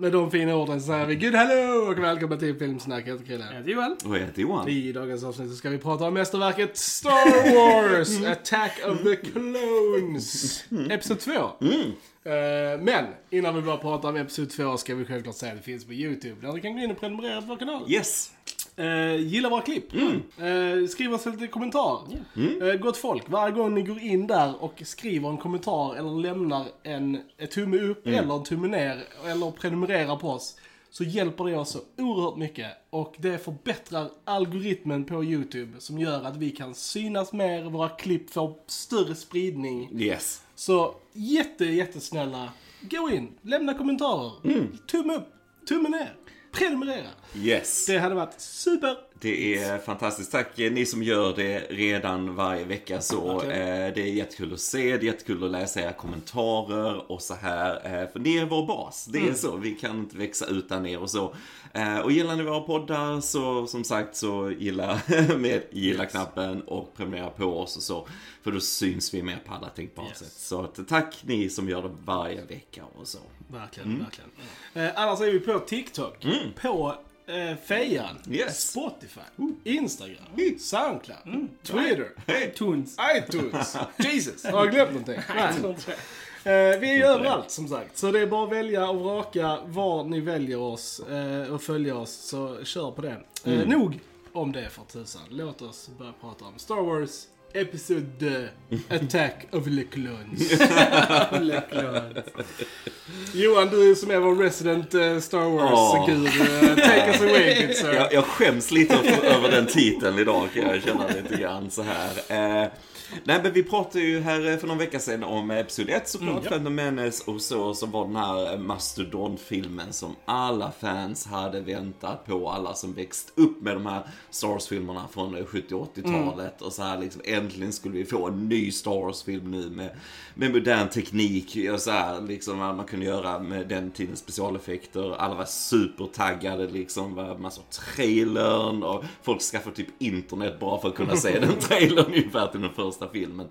Med de fina orden så säger vi good hello och välkommen till Filmsnack. Jag heter Chrille. Jag heter Joel. Och jag heter Johan. I dagens avsnitt ska vi prata om mästerverket Star Wars Attack of the Clones. Episod 2. Eh, men innan vi börjar prata om Episod 2 ska vi självklart säga att det finns på YouTube. Där du kan gå in och prenumerera på vår kanal. Yes. Eh, gilla våra klipp. Eh, skriv oss lite kommentar. Eh, gott folk, varje gång ni går in där och skriver en kommentar eller lämnar en, ett tumme upp eller en tumme ner eller prenumererar på oss så hjälper det oss så oerhört mycket och det förbättrar algoritmen på YouTube som gör att vi kan synas mer, våra klipp får större spridning. Yes. Så jätte, jättesnälla, gå in, lämna kommentarer, tumme upp, tumme ner, prenumerera. Yes. Det hade varit super. Det är fantastiskt. Tack eh, ni som gör det redan varje vecka så. Eh, det är jättekul att se, det är jättekul att läsa era kommentarer och så här. Eh, för ni är vår bas. Det är Mm. så. Vi kan inte växa utan er och så. Eh, och gillar ni våra poddar så som sagt så gilla med gilla-knappen och prenumerera på oss och så. För då syns vi mer på alla tänkbara Yes. sätt. Så att, tack ni som gör det varje vecka och så. Verkligen, verkligen. Eh, annars är vi på TikTok, på eh, Fejan, Yes. Spotify, Instagram, Soundcloud, Twitter, iTunes. iTunes. Jesus, har jag glömt någonting? Nej. Eh, vi är ju överallt som sagt. Så det är bara att välja och vraka var ni väljer oss eh, och följa oss. Så kör på det. Eh, nog om det för tusan. Låt oss börja prata om Star Wars Episode Attack of the Clones. Johan, du som är vår resident eh, Star Wars-guru. eh, take us away, good sir. Jag, jag skäms lite över, den titeln idag kan jag känna lite grann så här. Eh, nej men vi pratade ju här för någon vecka sedan om Episod 1 såklart, Mm, ja. Phantom Menace och så, som var den här mastodontfilmen som alla fans hade väntat på. Alla som växt upp med de här Star Wars-filmerna från 70 och 80-talet. Och så här liksom äntligen skulle vi få en ny Star Wars-film nu med, med modern teknik och så här liksom vad man kunde göra med den tidens specialeffekter. Alla var supertaggade liksom, var massor av trailern och folk skaffade typ internet bara för att kunna se den trailern ungefär till den första filmen.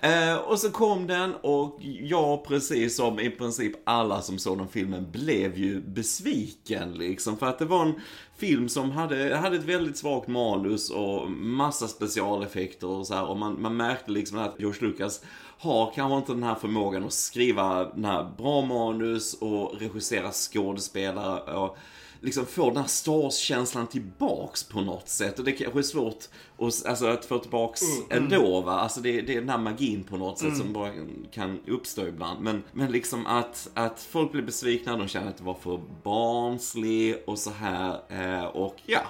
Eh, och så kom den och jag, precis som i princip alla som såg den filmen, blev ju besviken liksom. För att det var en film som hade, hade ett väldigt svagt manus och massa specialeffekter och så här. Och man, man märkte liksom att George Lucas har kanske inte den här förmågan att skriva den här bra manus och regissera skådespelare och liksom få den här stars-känslan tillbaks på något sätt. Och det kanske är svårt att, alltså, att få tillbaks ändå va. Alltså det, det är den här magin på något sätt som bara kan uppstå ibland. Men, men liksom att, att folk blir besvikna, de känner att det var för barnslig och så här. Eh, och ja,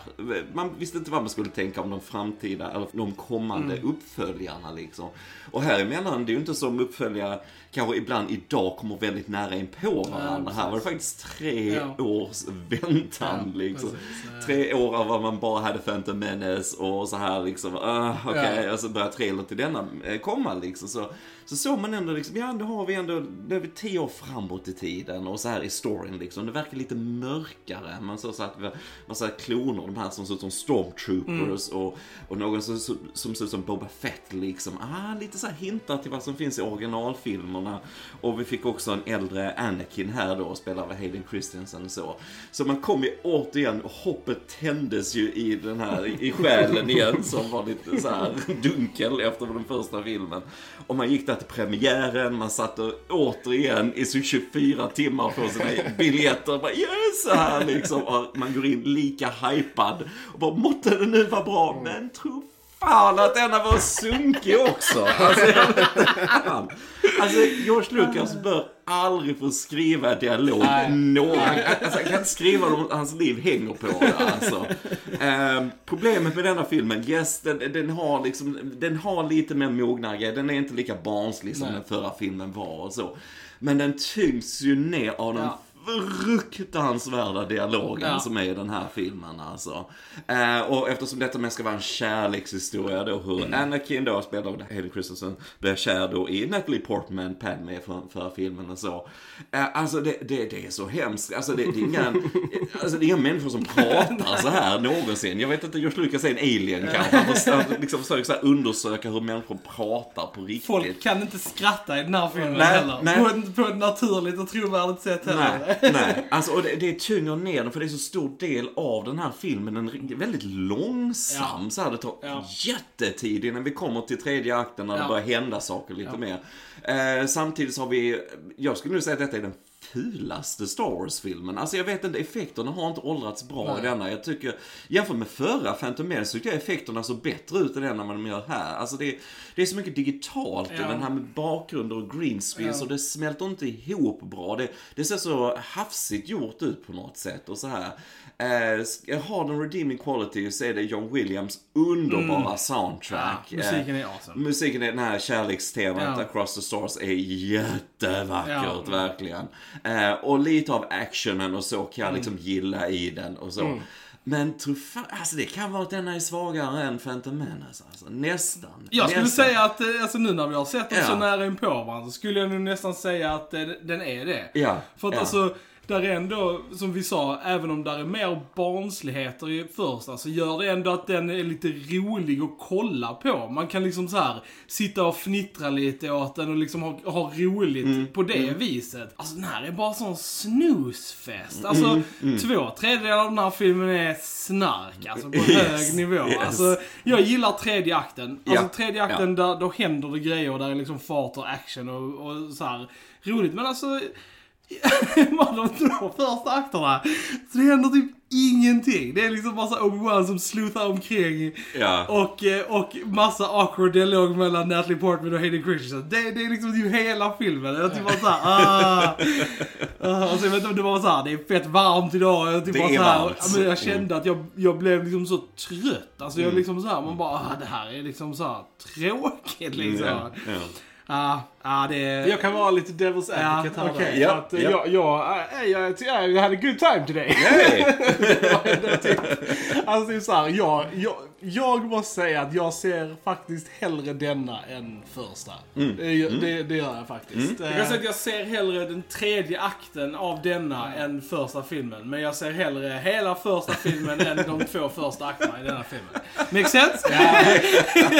man visste inte vad man skulle tänka om de framtida, eller de kommande uppföljarna liksom. Och här emellan, det är ju inte som uppföljare kanske ibland idag kommer väldigt nära in på varandra. här var det faktiskt tre Ja. års väntan Ja, liksom. precis. Ja. Tre år av vad man bara hade Phantom Menace och så här liksom, uh, okej, Ja. och så börjar trailern till denna eh, komma liksom. Så, så såg man ändå liksom, ja nu har vi ändå, nu är vi tio år framåt i tiden och så här i storyn liksom. Det verkar lite mörkare. Man såg så att vi har massa kloner, de här som ser ut som stormtroopers och, och någon som, som, som ser ut som Boba Fett liksom. Ah, lite så här hintar till vad som finns i originalfilmerna. Och vi fick också en äldre Anakin här då, spelad av Hayden Christensen och så. Så man kom ju återigen, och hoppet tändes ju i den här, i själen igen som var lite så här dunkel efter den första filmen. Och man gick där till premiären, man satt och återigen i så 24 timmar på sina biljetter. Bara, yes, så här liksom. Och man går in lika hypad. Och bara, måtte det nu vara bra, men tro fan att denna var sunkig också. Alltså, jag vet inte fan. alltså George Lucas bör aldrig få skriva dialog någon. Alltså, han kan inte skriva om hans liv hänger på det. Alltså. Ehm, problemet med denna filmen, yes, den, den, har liksom, den har lite mer mognare Den är inte lika barnslig som Nej. den förra filmen var och så. Men den tyngs ju ner av den Ja. Fruktansvärda dialogen Ja. som är i den här filmen alltså. Eh, och eftersom detta mest ska vara en kärlekshistoria då hur Mm. Anakin då, spelad av Hayden Christensen, blir kär då i Natalie Portman, Padme från förra filmen och så. Eh, alltså det, det, det är så hemskt. Alltså det, det, är inga, alltså det är inga människor som pratar så här någonsin. Jag vet inte, George Lucas är en alien kanske. Han liksom försöker så här undersöka hur människor pratar på riktigt. Folk kan inte skratta i den här filmen Nej, heller. nej. På, på ett naturligt och trovärdigt sätt heller. Nej, Nej. Alltså och det, det tynger ner den för det är så stor del av den här filmen. Den är väldigt långsam. Ja. Så här, det tar Ja. jättetid innan vi kommer till tredje akten när det Ja. börjar hända saker lite mer. Eh, samtidigt så har vi, jag skulle nu säga att detta är den fulaste Star Wars-filmen. Alltså jag vet inte, effekterna har inte åldrats bra i Nej. denna. Jag tycker, jämfört med förra Phantom Menace så tycker jag effekterna så bättre ut än vad de gör här. Alltså det, det är så mycket digitalt i Ja. den här med bakgrunder och green screens Ja. och det smälter inte ihop bra. Det, det ser så hafsigt gjort ut på något sätt och så här. Eh, har den redeeming quality så är det John Williams underbara soundtrack. Ja, musiken Eh, är awesome. Musiken i den här kärlekstemat Ja. Across the Stars är jättevackert, verkligen. Eh, och lite av actionen och så kan jag liksom gilla i den och så. Men tror fan, alltså det kan vara att denna är svagare än Phantom Menace alltså. Nästan. Jag skulle Nästan. säga att, eh, alltså nu när vi har sett dem Ja. så nära in på varandra, så skulle jag nog nästan säga att eh, den är det. Ja, För att ja. alltså, där är ändå, som vi sa, även om där är mer barnsligheter i första, så gör det ändå att den är lite rolig att kolla på. Man kan liksom så här sitta och fnittra lite åt den och liksom ha, ha roligt Mm, på det viset. Alltså den här är bara sån snusfest. Alltså, Mm, två tredjedelar av den här filmen är snark, alltså på hög nivå. yes. Alltså, jag gillar tredje akten. Alltså Ja, tredje akten, där, då händer det grejer, där är liksom fart och action och, och så här roligt. Men alltså, man de två första akterna, så det händer typ ingenting. Det är liksom så Obi-Wan som slutar omkring Ja. och, eh, och massa awkward dialog mellan Natalie Portman och Hayden Christensen. Det, det är liksom typ hela filmen. Jag typ bara såhär, ah. ah. Alltså, jag vet inte, det var såhär, det är fett varmt idag. Jag typ Det bara är så här, varmt. ja, men jag kände att jag, jag blev liksom så trött. Alltså Mm. jag liksom såhär, man bara, ah, det här är liksom såhär tråkigt liksom. Ja, ja. Ah, ah, det... Jag kan vara lite devil's advocate Ja, här. För att, eh, ja. Jag, jag, eh, jag, jag, jag had a good time today. Hey! Alltså det är så här, jag, jag, jag måste säga att jag ser faktiskt hellre denna än första. Det, gör- det, det gör jag faktiskt. Jag kan säga att jag ser hellre den tredje akten av denna än första filmen. Men jag ser hellre hela första filmen än de två första akterna i denna filmen. Make sense? Nej,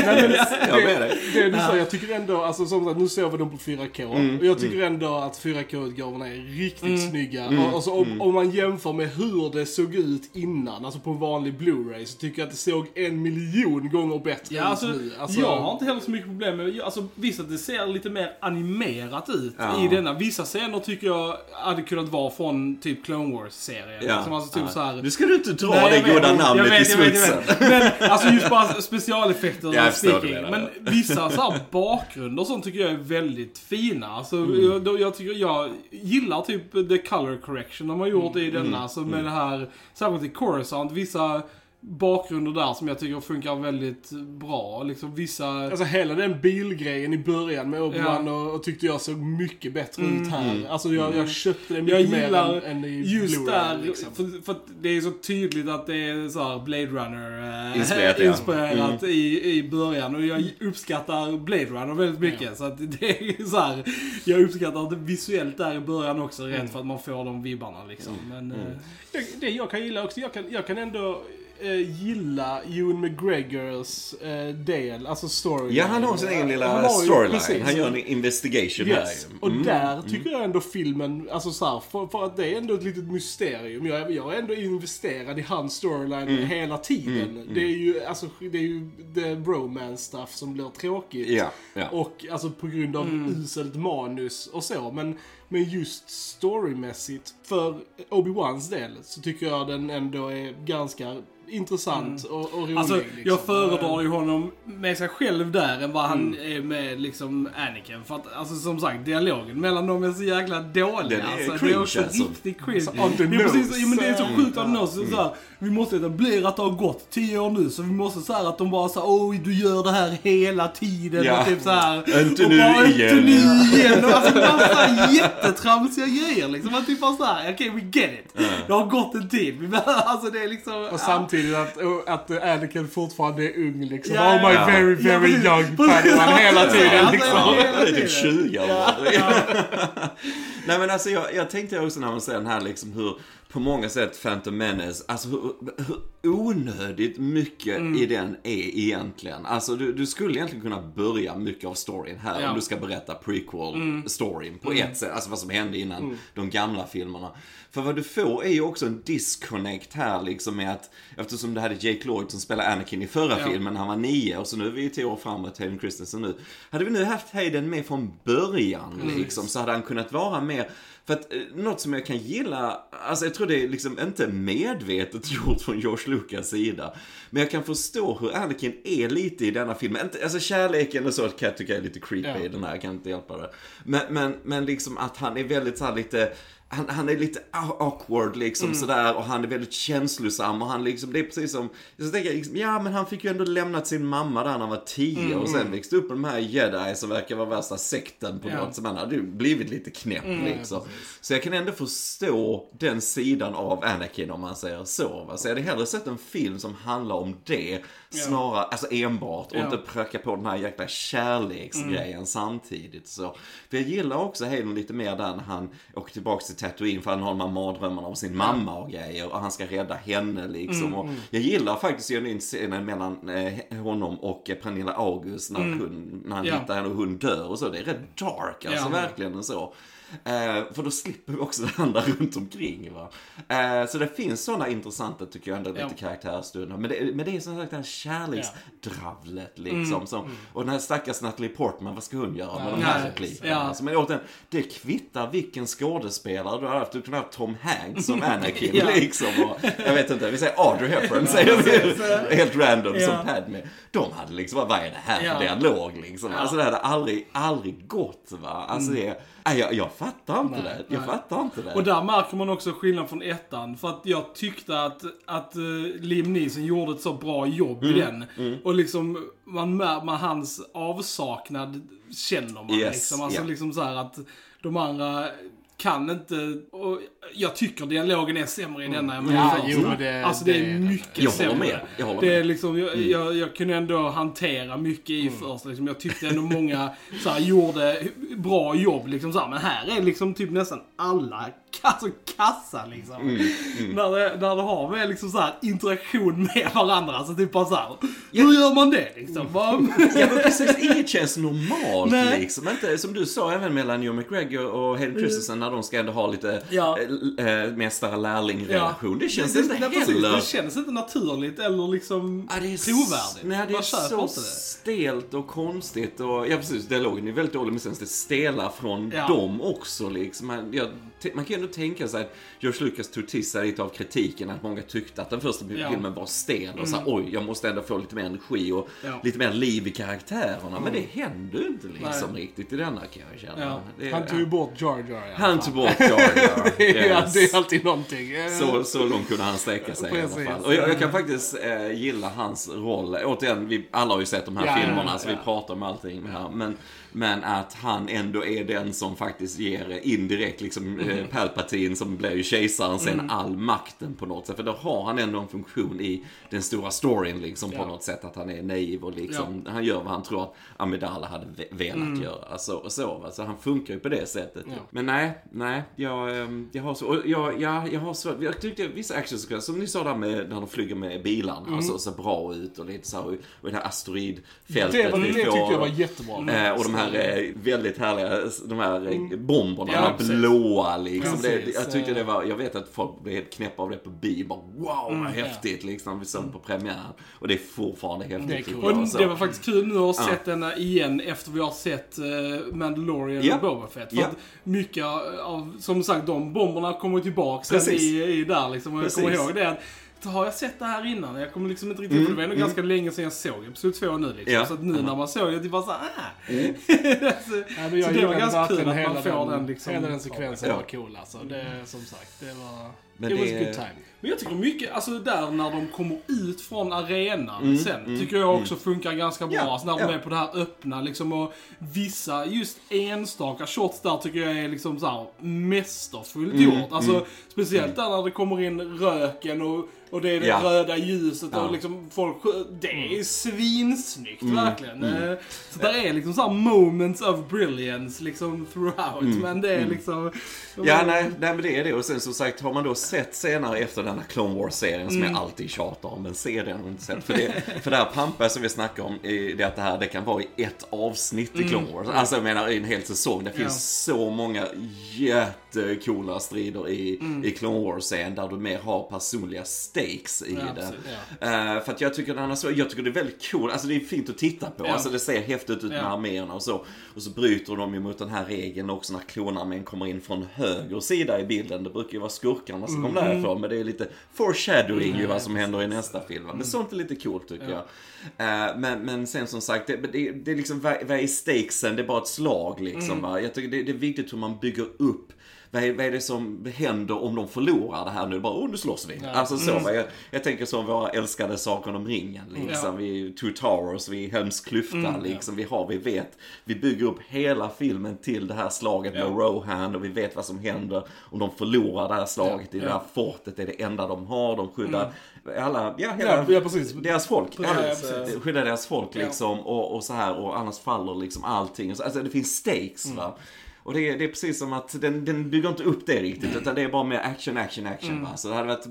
men, Jag är med dig. det du sa, jag tycker ändå, alltså som sagt, nu såg vi dem på 4K. Mm, och jag tycker ändå att 4K-utgåvorna är riktigt Mm. snygga. Mm, Och, alltså, om, om man jämför med hur det såg ut innan, alltså på en vanlig Blu-ray, så tycker jag att det såg en miljon gånger bättre Ja, alltså, nu. Alltså, jag har inte heller så mycket problem med, alltså visst att det ser lite mer animerat ut Ja. i denna. Vissa scener tycker jag hade kunnat vara från typ Clone Wars-serien. Ja. Liksom, alltså typ ja. så här, Nu ska du inte dra Nej, det vet, goda jag namnet vet, i jag vet, jag smutsen. vet. Men alltså just bara specialeffekter Jag och förstår vad du speaking. menar. Men vissa så här bakgrunder och sånt tycker jag är väldigt fina. Alltså, Mm. jag, jag, tycker, jag gillar typ the color correction de har gjort i Mm. denna. Alltså med det här, särskilt i Coruscant, vissa bakgrunder där som jag tycker funkar väldigt bra. Liksom vissa... Alltså hela den bilgrejen i början med Obi-Wan och, och tyckte jag såg mycket bättre ut här. Alltså jag, jag köpte det Mm. Jag mycket mer gillar än, än i Just där, liksom. för, för att det är så tydligt att det är så här Blade Runner eh, Inspirerat, ja. inspirerat i, i början. Och jag uppskattar Blade Runner väldigt mycket. Så att det är så här, jag uppskattar det visuellt där i början också, rent för att man får de vibbarna liksom. Men, eh, Jag, det jag kan gilla också, jag kan, jag kan ändå eh, gilla Ewan McGregors eh, del, alltså story. Ja, han har sin egen Han lilla ju- storyline. precis. Han gör en investigation Yes. här. Och Mm. där tycker jag ändå filmen, alltså så här, för, för att det är ändå ett litet mysterium. Jag, jag är ändå investerad i hans storyline Mm. hela tiden. Det är ju, alltså, det är ju the bromance stuff som blir tråkigt. Ja, ja. Och alltså på grund av uselt manus och så. Men, men just storymässigt, för Obi-Wans del, så tycker jag den ändå är ganska intressant och, och rolig. Alltså, liksom. jag föredrar ju honom med sig själv där än vad han är med liksom Anakin. För att, alltså som sagt, dialogen mellan dem är så jäkla dålig. Den är alltså, det cringe, är också alltså. riktigt cringe. Alltså, on the det är precis, ja, men det är så sjukt on the. Så här, vi måste etablera att det har gått tio år nu, så vi måste så här att de bara såhär, oj du gör det här hela tiden. Ja. Och typ så här, Inte nu bara, igen. Inte nu igen. Och alltså massa jättetramsiga grejer liksom. Man typ bara såhär, okej we get it. Det har gått en tid. Vi alltså det är liksom... Och samtidigt att, att Anakin fortfarande är ung liksom. Ja, oh my ja. very, Ja, very precis. young. Padawan hela tiden liksom. Ja, det är typ 20 år. Nej men alltså jag, jag tänkte också när man ser den här liksom hur på många sätt Phantom Menace, alltså hur, hur onödigt mycket Mm. i den är egentligen. Alltså du, du skulle egentligen kunna börja mycket av storyn här Ja. Mm. om du ska berätta prequel-storyn på ett sätt. Alltså vad som hände innan de gamla filmerna. För vad du får är ju också en disconnect här liksom med att, eftersom det hade Jake Lloyd som spelade Anakin i förra Ja. filmen, han var nio och så nu är vi tio år framåt, Hayden Christensen nu. Hade vi nu haft Hayden med från början Mm. liksom, så hade han kunnat vara mer för att eh, något som jag kan gilla, alltså jag tror det är liksom inte medvetet gjort från George Lucas sida. Men jag kan förstå hur Anakin är lite i denna filmen. Inte, alltså kärleken och så kan jag tycka är lite creepy Ja. i den här, jag kan inte hjälpa det. Men, men, men liksom att han är väldigt så här lite, han, han är lite awkward liksom Mm. sådär och han är väldigt känslosam och han liksom, det är precis som, så tänker jag liksom, ja men han fick ju ändå lämnat sin mamma där när han var tio och sen växte upp med de här jedi som verkar vara värsta sekten på Mm. Ja. något, så man hade ju blivit lite knäpp liksom. Så jag kan ändå förstå den sidan av Anakin om man säger så. Va? Så jag hade hellre sett en film som handlar om det, snarare, alltså enbart, och inte pröka på den här jäkla kärleksgrejen samtidigt. Så. För jag gillar också Hayden lite mer där när han åker tillbaka till Tatooine för han har de här mardrömmarna om sin mamma och grejer och han ska rädda henne liksom. Och jag gillar faktiskt genuint scenen mellan eh, honom och Pernilla August när, hon, när han hittar henne och hon dör och så. Det är rätt dark alltså, verkligen och så. Eh, för då slipper vi också det andra runt omkring va. Eh, så det finns sådana intressanta, tycker jag, ändå lite Ja. karaktärsstunder. Men det, men det är som sagt det här kärleksdravlet liksom. Som, och den här stackars Natalie Portman, vad ska hon göra med de här replikerna? Ja. Alltså, men återigen, det kvittar vilken skådespelare du har haft. Du kunde ha haft Tom Hanks som Anakin Ja. liksom. Och, jag vet inte, vi säger Audrey Hepburn, säger vi helt random Ja. som Padme. De hade liksom, vad är det här för Ja. dialog liksom? Alltså det hade aldrig, aldrig gått va. Alltså det, nej, jag, jag fattar inte Mm. Nej, det. Jag nej. fattar inte det. Och där märker man också skillnad från ettan. För att jag tyckte att, att uh, Liam Neeson gjorde ett så bra jobb Mm, i den. Och liksom, man man, hans avsaknad känner man Yes, liksom. Alltså ja. liksom så att de andra kan inte, och jag tycker dialogen är sämre i denna än Ja, den jo, det- Alltså det det är det. mycket Jag håller sämre. med. Jag håller det med. är liksom, jag, jag, jag kunde ändå hantera mycket i första. Liksom. Jag tyckte ändå många så här, gjorde bra jobb. Liksom, så här. Men här är liksom typ nästan alla alltså, kassa liksom. När, det, när det har med liksom, så här, interaktion med varandra. Alltså typ bara så här, hur gör man det liksom? Bara, Ja men precis, inget känns normalt Nej. liksom. Inte, som du sa även mellan New McGregor och Hayden Christensen när de ska ändå ha lite Ja. äh, äh, mästare-lärling-relation. Det känns det, inte det, heller... det känns inte naturligt eller liksom Ja, det är trovärdigt. Nej, det är så stelt och konstigt. Och, ja, precis. Dialogen är väldigt dålig, men sen det stela från Ja. dem också. Liksom. Jag, man kan ju ändå tänka sig att George Lucas tog till sig lite av kritiken, att många tyckte att den första Ja. Mm. filmen var stel. Och så här, oj, jag måste ändå få lite mer energi och Ja. lite mer liv i karaktärerna. Men det händer ju inte liksom Nej. riktigt i denna kan jag känna. Ja. Det, Han tog ju bort Jar Jar i alla han fall. tog bort Jar Jar. Det är Yes. alltid, någonting. Så, så långt kunde han sträcka sig i alla fall. Och jag, jag kan faktiskt eh, gilla hans roll. Återigen, vi alla har ju sett de här filmerna så vi pratar om allting här. Men, men att han ändå är den som faktiskt ger indirekt liksom Mm. eh, Palpatine som ju kejsaren sen all makten på något sätt. För då har han ändå en funktion i den stora storyn liksom på Ja. något sätt. Att han är naiv och liksom, han gör vad han tror att Amidala hade ve- velat göra. Så, och så, va? så han funkar ju på det sättet. Ja. Men nej, nej, jag, ehm, jag har så, jag, ja, jag har så, jag tyckte vissa actionsekvenser, som ni sa där med när de flyger med bilarna, Mm. alltså ser bra ut och lite så här, och det här asteroidfältet Det, var, det tyckte jag var jättebra. Eh, och de här eh, väldigt härliga, de här eh, bomberna, Ja, de här blåa liksom. Det, Precis, jag tyckte eh. det var, jag vet att folk blev helt knäppa av det på bio. Bara wow, Mm, vad häftigt liksom. Vi såg på premiären. Och det är fortfarande häftigt. Det coolt. jag, Och så. det var faktiskt kul nu att ha Ja. sett denna igen efter vi har sett Mandalorian Ja. och Boba Fett. För Ja. att mycket av, som sagt, de bomberna kommer tillbaka sen i, i där liksom. Och jag kommer ihåg det har jag sett det här innan? Jag kommer liksom inte riktigt, för det var ändå ganska länge sedan jag såg Episod 2 nu liksom. Ja. Så att nu när man såg det, det var såhär, ah! så, Ja, så det var ganska kul att hela man får den, den liksom. Hela den sekvensen Ja. var cool alltså. Det, som sagt, det var... Men it was det- a good time. Men jag tycker mycket, alltså där när de kommer ut från arenan Mm, sen, tycker jag också funkar ganska bra. Ja, alltså när de är på det här öppna liksom och vissa, just enstaka shots där tycker jag är liksom så här mästerfullt Mm, gjort. Alltså speciellt där när det kommer in röken och Och det är det Ja. röda ljuset Ja. och liksom folk Det är svinsnyggt Mm. verkligen. Eh, Så där är liksom såhär moments of brilliance liksom throughout. Men det är liksom... Mm. Ja, nej, nej, men det är det. Och sen som sagt, har man då sett senare efter denna Clone Wars-serien som Mm. jag alltid tjatar om, men se den om inte sett. För det, för det här pampa som vi snackar om, det att det här det kan vara i ett avsnitt i Clone Wars. Alltså jag menar i en hel säsong. Det finns Mm. Ja. så många jättecoola strider i, Mm. i Clone Wars-serien där du mer har personliga stakes i Ja, det. absolut, Eh, för att jag tycker, den så, jag tycker det är väldigt cool, alltså det är fint att titta på. Ja. Alltså det ser häftigt ut med Ja. arméerna och så. Och så bryter de ju mot den här regeln också när klonarmén kommer in från höger sida i bilden. Det brukar ju vara skurkarna som kommer därifrån, men det är lite foreshadowing ju vad som händer i nästa film. va. Men sånt är lite coolt tycker jag. Eh, men, men sen som sagt, det, det, det är liksom, vad, är stakesen? Det är bara ett slag liksom. Va? Jag tycker det, det är viktigt hur man bygger upp vad är, vad är det som händer om de förlorar det här nu? Bara, oh, nu slåss vi. Alltså så, va? jag, jag tänker som våra älskade Sagan om ringen, liksom. Ja. Vi Two Towers, vi Helms klyfta, liksom. Vi har, vi vet. Vi bygger upp hela filmen till det här slaget med Ja. Rohan och vi vet vad som händer om de förlorar det här slaget i det Ja. här fortet. Det är det enda de har. De skyddar alla, ja, hela, Ja, ja, precis. deras folk. Precis, ja, precis. Skydda deras folk Ja. liksom och, och så här och annars faller liksom allting. Alltså det finns stakes Mm. va. Och det är, det är precis som att den, den bygger inte upp det riktigt utan det är bara mer action, action, action Mm. va. Så det hade, varit,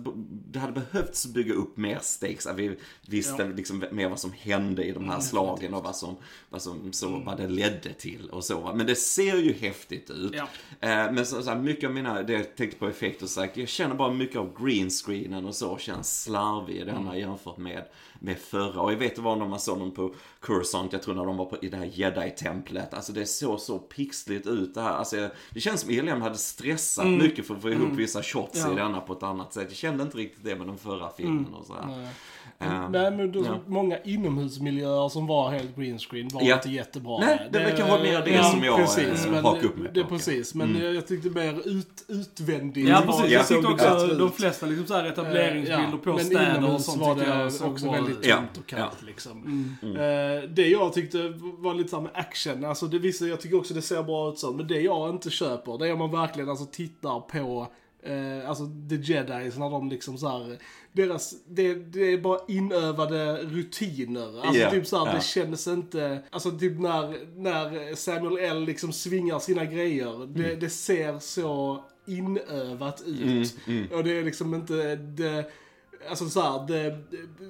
det hade behövts bygga upp mer stakes. Att vi visste liksom mer vad som hände i de Mm, här slagen och vad som, vad som så, vad det ledde till och så va. Men det ser ju häftigt ut. Ja. Eh, men så, så här, mycket av mina, det jag tänkte på effekter så här, jag känner bara mycket av greenscreenen och så känns slarvig i denna jämfört med, med förra. Och jag vet det var när man såg dem på Cursant, jag tror när de var på, i det här jedi-templet. Alltså det såg så pixligt ut det här. Alltså, det känns som Eliam hade stressat mycket för att få ihop vissa shots Ja. i denna på ett annat sätt. Jag kände inte riktigt det med den förra filmen och så här. Nej. Eh, Nej men då, ja. många inomhusmiljöer som var helt green screen var Ja. inte jättebra. Nej, det verkar vara mer det som jag, eh, hakar upp mig det, på, Precis, men jag, jag tyckte mer ut, utvändigt. Ja, precis. Ja. Jag tyckte också de flesta liksom så här etableringsbilder Ja, på men städer och sånt var det också bra väldigt. Ja. tomt och kallt Ja. liksom. Eh, det jag tyckte var lite såhär med action, alltså det visar, jag tycker också det ser bra ut så, men det jag inte köper, det är om man verkligen alltså tittar på Eh, alltså the jedis när de liksom så här, deras, det, det är bara inövade rutiner. Alltså Ja, typ så här, ja. det känns inte, alltså typ när, när Samuel L liksom svingar sina grejer, Mm. det, det ser så inövat ut. Och det är liksom inte det, Alltså såhär, det,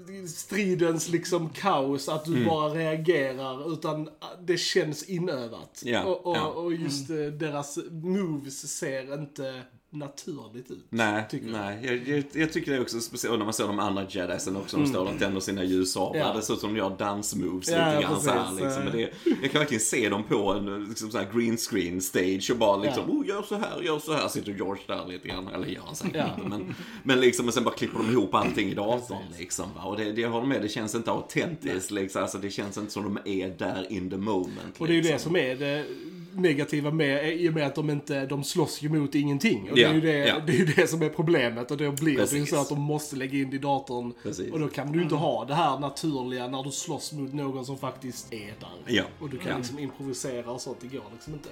det- stridens liksom kaos, att Mm. du bara reagerar, utan det känns inövat. Ja, och, och, ja. och just eh, deras moves ser inte naturligt ut. Nej, nej. Jag, jag, jag tycker det är också speciellt när man ser de andra jedisen också. De står och tänder sina ljussablar. Mm. Ja. Det ser ut som de gör dansmoves Ja, lite grann så här, precis. liksom. Men det, Jag kan verkligen se dem på en liksom, så här green screen stage och bara liksom, Ja. oh gör så här, gör så här. Sitter George där lite grann. Eller gör han säkert Ja. inte. Men, men liksom, och sen bara klipper de ihop allting i datorn liksom. Va? Och det, det jag håller med, det känns inte autentiskt liksom. Alltså, det känns inte som de är där in the moment. Och det är ju liksom. det som är det negativa med, i och med att de inte, de slåss ju mot ingenting. Och det, Ja, är ju det, ja. det är ju det som är problemet. Och då blir det ju Precis. så att de måste lägga in det i datorn. Precis. Och då kan du inte ha det här naturliga när du slåss mot någon som faktiskt är där. Ja. Och du kan Ja. liksom improvisera och sånt, det går liksom inte.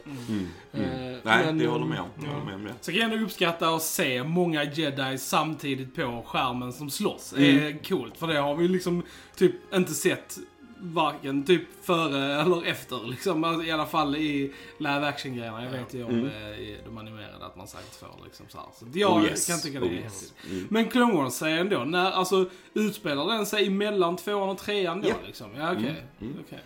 Eh, Nej, men, det eh, håller jag med om. Jag håller med om det. Så kan jag ändå uppskatta att se många jedi samtidigt på skärmen som slåss. Det Mm. är coolt, för det har vi liksom typ inte sett varken typ före eller efter. Liksom, Alltså, I alla fall i live action-grejerna. Jag vet ju om eh, i de animerade att man säkert får liksom så här. Så jag Mm. Oh, yes. kan tycka det är Oh, yes. häftigt. Men Clone Wars-serien då, när, alltså utspelar den sig mellan tvåan och trean då Ja. liksom? Ja, okej. Mm. Okej.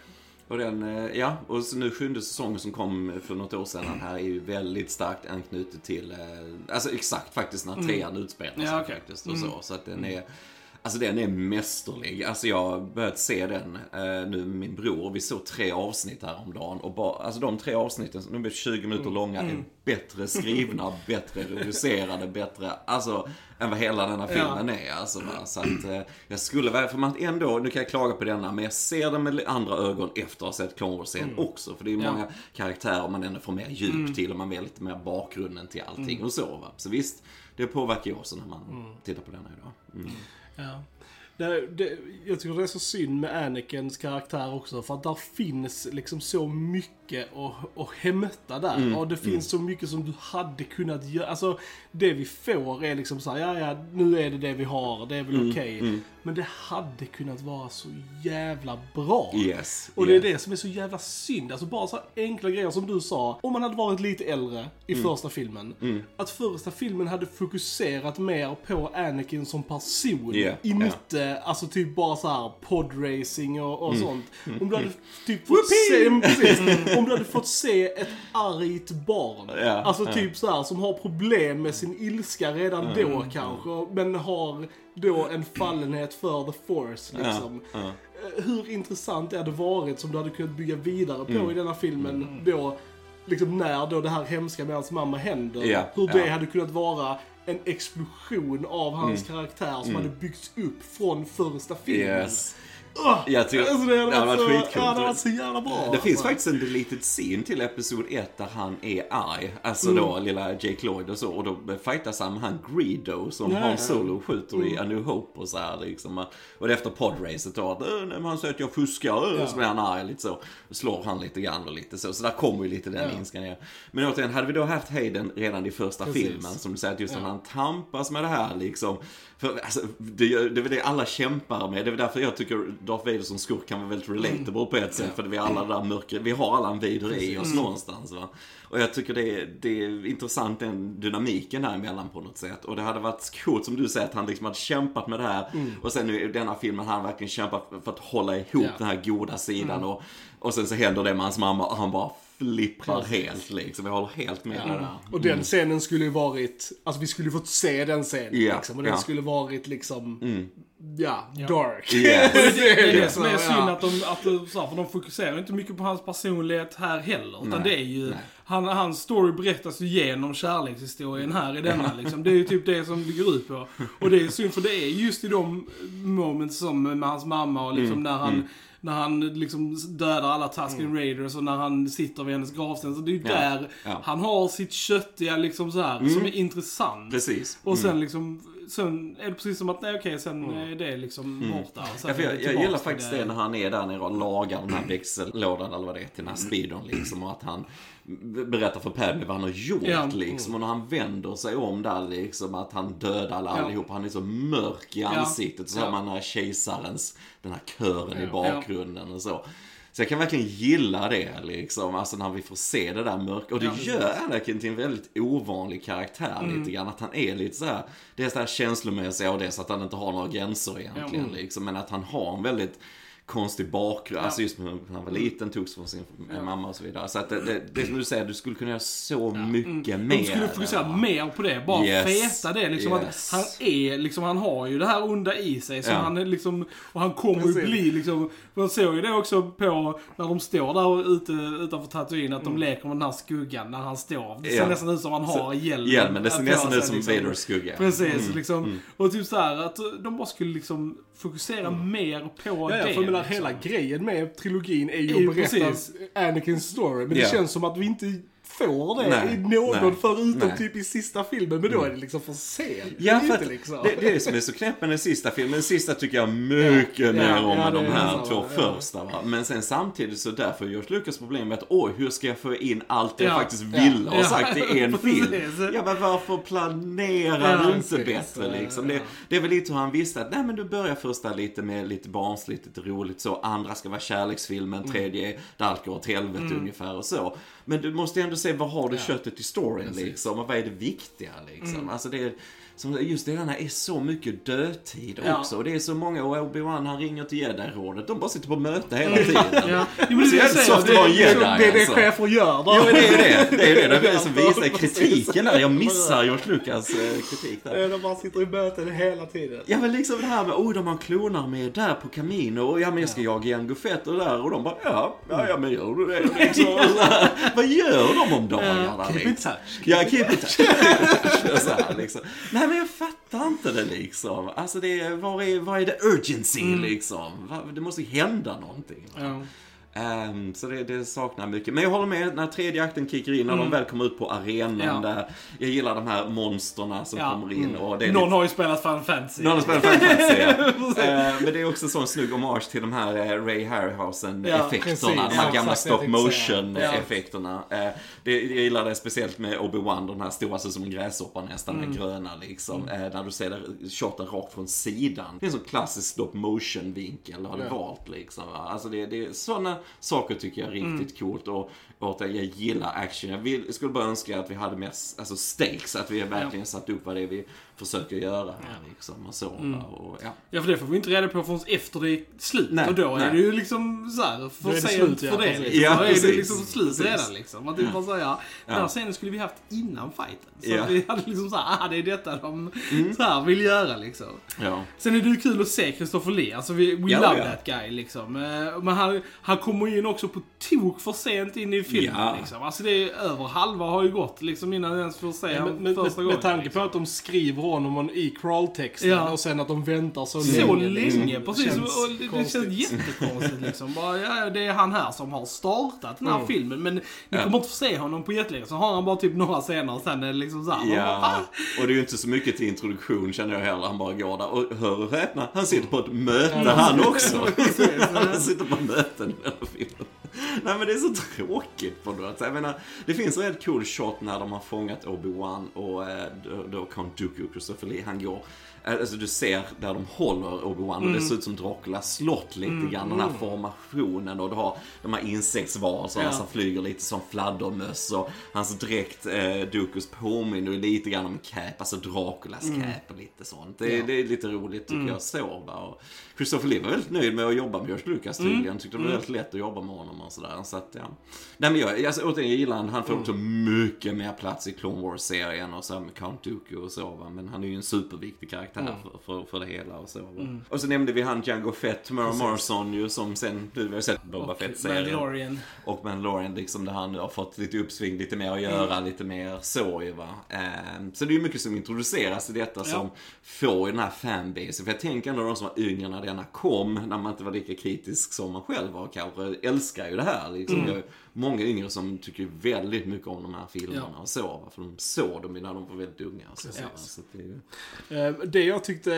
Och den, eh, ja, och så nu sjunde säsongen som kom för något år sedan här är ju väldigt starkt anknutet till, eh, alltså exakt faktiskt när trean utspelar sig Ja, okej. faktiskt och så. Så att den är, alltså den är mästerlig. Alltså jag har börjat se den eh, nu med min bror. Vi såg tre avsnitt häromdagen och bara, alltså de tre avsnitten, de är 20 minuter långa, är bättre skrivna, bättre regisserade, bättre, alltså än vad hela denna filmen är. Alltså, va? Så att eh, jag skulle väl, för man ändå, nu kan jag klaga på denna, men jag ser den med andra ögon efter att ha sett Clone Wars-serien också. För det är Ja. många karaktärer man ändå får mer djup till och man vet lite mer bakgrunden till allting och så. Va? Så visst, det påverkar ju också när man tittar på denna idag. Ja. Det, det, jag tycker det är så synd med Anakins karaktär också, för att där finns liksom så mycket mycket att, att hämta där. och det finns så mycket som du hade kunnat göra. Alltså, det vi får är liksom så här, ja ja, nu är det det vi har, det är väl okej. Men det hade kunnat vara så jävla bra. Yes. Och det är yes. det som är så jävla synd. Alltså bara så enkla grejer som du sa. Om man hade varit lite äldre i Mm. första filmen. Att första filmen hade fokuserat mer på Anakin som person. Yeah, I yeah. inte, alltså typ bara så här podracing och, och Mm. sånt. Om du hade typ fått se, mm, precis, om du hade fått se ett argt barn. Ja, alltså ja. typ så här som har problem med sin ilska redan Mm, då kanske. Men har då en fallenhet för the force liksom. ja. Eh, Hur intressant det hade varit som du hade kunnat bygga vidare på Mm. i denna filmen då, liksom när då det här hemska med hans mamma händer. Ja, hur det ja. hade kunnat vara en explosion av hans Mm. karaktär som hade byggts upp från första filmen. Yes. Jag tycker- alltså, det hade varit, varit ja, det varit så jävla bra. Det finns alltså. faktiskt en deleted scene till Episod 1 där han är arg. Alltså Mm. då lilla Jake Lloyd och så. Och då fightas han med han Greedo som Ja, Han. Solo skjuter Mm. i A New Hope och så här liksom. Och det efter podracet då att "Äh, nej, men han säger att jag fuskar. Ja. Så blir han arg lite så. Och slår han lite grann och lite så. Så där kommer ju lite den Ja. ilskan ner. Men återigen, hade vi då haft Hayden redan i första Precis. filmen. Som du säger att just när Ja. han tampas med det här liksom. För alltså, det, det är väl det alla kämpar med. Det är väl därför jag tycker Darth Vader som skurk kan vara väldigt relatable på ett sätt. För vi, alla där mörker, vi har alla en Vader i oss någonstans. Va? Och jag tycker det är, det är intressant den dynamiken däremellan på något sätt. Och det hade varit coolt som du säger att han liksom hade kämpat med det här. Och sen nu i denna filmen har han verkligen kämpat för att hålla ihop Ja. den här goda sidan. Och, och sen så händer det med hans mamma och han bara flipprar helt liksom. Jag håller helt med dig där. Och den scenen skulle ju varit, alltså vi skulle ju fått se den scenen Ja, liksom. Och den ja. skulle varit liksom, ja, dark. Yes. Det är det som är synd ja. att de, att de, så här, för de fokuserar inte mycket på hans personlighet här heller. Utan Nej, det är ju, nej. han, hans story berättas ju genom kärlekshistorien här i denna liksom. Det är ju typ det som det går ut på. Och det är synd för det är just i de moments som med hans mamma och liksom när han När han liksom dödar alla Tusken Raiders och när han sitter vid hennes gravsten. Så det är ju Ja, där ja. han har sitt köttiga liksom så här som är intressant. Precis. Och sen liksom, sen är det precis som att nej okej, sen är det liksom borta. Och sen Ja, jag, det jag gillar faktiskt det när han är där nere och lagar den här växellådan eller vad det är till den här speedon liksom. Och att han berättar för Padme vad han har gjort Ja. liksom. Och när han vänder sig om där liksom att han dödar alla allihop. Han är så mörk i ansiktet. Så Ja. har man den här kejsarens, den här kören i Ja. bakgrunden och så. Så jag kan verkligen gilla det liksom, alltså när vi får se det där mörka. Och det Ja. gör Anakin till en väldigt ovanlig karaktär Mm. lite grann. Att han är lite så här, det här känslomässiga och så att han inte har några gränser egentligen Mm. liksom. Men att han har en väldigt konstig bakgrund. Alltså just när han var liten, togs från sin mamma och så vidare. Så att det, det, det som du säger, du skulle kunna göra så mycket mer. De skulle fokusera mer på det. Bara Yes. feta det. Liksom Yes. att han är, liksom, han har ju det här onda i sig. Som Ja. han är liksom, och han kommer ju bli liksom, man såg ju det också på när de står där ute utanför Tatooine. Att de leker med den här skuggan när han står. Det ser Ja. nästan ut som han har hjälmen. Hjälmen, det ser nästan ut som liksom. Vaders skugga. Precis, liksom. Och typ så här att de bara skulle liksom fokusera mer på Ja, det. Menar, liksom. hela grejen med trilogin är ju att berätta precis. Anakins story. Men Ja. det känns som att vi inte får det Nej, i någon nej, förutom nej. typ i sista filmen. Men då är det liksom för sent. Ja, för att liksom. det, det är det som är så knäppt med den sista filmen. Den sista tycker jag mycket Ja, mer ja, om ja, än de är här så, två första. Va? Men sen samtidigt så därför görs Lucas problem med att oj, hur ska jag få in allt det jag Ja. faktiskt ha Ja. sagt i en film? Ja, men varför planerar du inte bättre liksom? Det, det är väl lite hur han visste att nej men du börjar första lite med lite barnsligt, lite roligt så. Andra ska vara kärleksfilmen, tredje är där allt går åt helvete ungefär och så. Men du måste ändå se vad har du köttet i storyn liksom och vad är det viktiga liksom. Alltså det är, som, just det, här är så mycket dödtid Ja. också. Och det är så många, och Obi-Wan han ringer till jedi-rådet. De bara sitter på möte hela tiden. Ja. Jo, men Så det det jag säger. en Det- jedi det är det chefer gör. Då. Jo men det är ju det. Det är ju det. Det är det som Ja, visar precis. kritiken där. Jag missar George Lucas eh, kritik där. De bara sitter i möten hela tiden. Ja men liksom det här med, oh de har klonar med där på Camino och ja men jag ska jaga Jango Fett och där och de bara, ja, ja, ja men gör du det liksom. Vad gör de om dagarna Keep liksom? touch. Ja, keep in touch. Så här, liksom. Nej men jag fattar inte det liksom. Alltså det är, var är, var är det urgency liksom? Va- Det måste ju hända någonting. Ja. Ehm, så det, det saknar mycket. Men jag håller med när tredje akten kickar in, när de väl kommer ut på arenan. Mm. Ja. Där, jag gillar de här monsterna som Ja. kommer in. Och det är Någon lite- har ju spelat Final Fantasy. någon har spelat Final Fantasy, ja. Eh, Men det är också en sån snygg hommage till de här eh, Ray Harryhausen-effekterna. precis. de här Ja, gamla stop motion-effekterna. Eh, det, jag gillar det speciellt med Obi-Wan, den här stora, ser som en gräshoppa nästan, Mm. gröna liksom. Eh, När du ser det shoten rakt från sidan. Det är en sån klassisk stop motion-vinkel, har Ja. valt liksom. va. Alltså det, det är såna saker tycker jag är Mm. riktigt coolt. Och återigen, jag gillar action. Jag vill, skulle bara önska att vi hade mer alltså stakes, att vi verkligen satt upp vad det är vi försöker göra här liksom. Och så, Mm. och, ja. Ja, för det får vi inte reda på förrän efter det är slut. Nej, och då nej. är det ju liksom så här för sent slut, ja, för det. Liksom. Ja, då är det precis. liksom slut Precis. redan liksom. Att det bara säga, den här Ja. scenen skulle vi haft innan fighten. Så Ja. att vi hade liksom så här, ah, det är detta de Mm. så här vill göra liksom. Ja. Sen är det ju kul att se Christopher Lee. Alltså vi, we Ja, love ja. that guy liksom. Eh, Men han, han kommer in också på tok för sent in i filmen Ja. liksom. Alltså det är över halva har ju gått liksom innan jag ens får se Ja, honom första med, gången. med tanke liksom. på att de skriver honom i crawltexten Ja. och sen att de väntar så, Så länge. länge, liksom, precis. känns och det, konstigt. känns jättekonstigt liksom. Bara, ja, det är han här som har startat den här Mm. filmen. Men ni Ja. kommer inte få se honom på jättelänge. Så har han bara typ några scener och sen är det liksom såhär. bara, Ja, "Ah." och det är ju inte så mycket till introduktion känner jag heller. Han bara går där och hör och häpna, han sitter på ett möte han också. han sitter på möten i hela filmen. Nej men det är så tråkigt på något. Jag menar, det finns en rätt cool shot när de har fångat Obi-Wan och eh, då, Count Dooku, Christopher Lee, han går eh, Alltså du ser där de håller Obi-Wan och det ser ut som Draculas slott lite grann. Den här formationen och du har de här insektsvarelserna Ja. som flyger lite som fladdermöss och hans dräkt, eh, Dukus påminner lite grann om Cap, alltså Draculas cap och lite sånt. Det, Ja. det är lite roligt tycker jag så. Och Christopher Lee var väldigt nöjd med att jobba med George Lucas tydligen. Tyckte det var väldigt lätt att jobba med honom och sådär. Så att, ja. Nej men jag, alltså, återigen, jag gillar han. Han får också mycket mer plats i Clone Wars-serien och så med Count Dooku och så va. Men han är ju en superviktig karaktär för, för, för det hela och så va. Och så nämnde vi han Django Fett, Mara Morrison ju som sen, nu har vi sett Boba Och Fett-serien. Mandalorian. Och Mandalorian liksom där han nu har fått lite uppsving, lite mer att göra, lite mer så ju va. Ehm, så det är ju mycket som introduceras i detta som får den här fanbasen. För jag tänker ändå de som var yngre när denna kom, när man inte var lika kritisk som man själv var kanske, älskar ju det här liksom. Jag har ju många yngre som tycker väldigt mycket om de här filmerna Ja. och så. För de såg dem när de var väldigt unga så. va. så det. Eh, Det jag tyckte,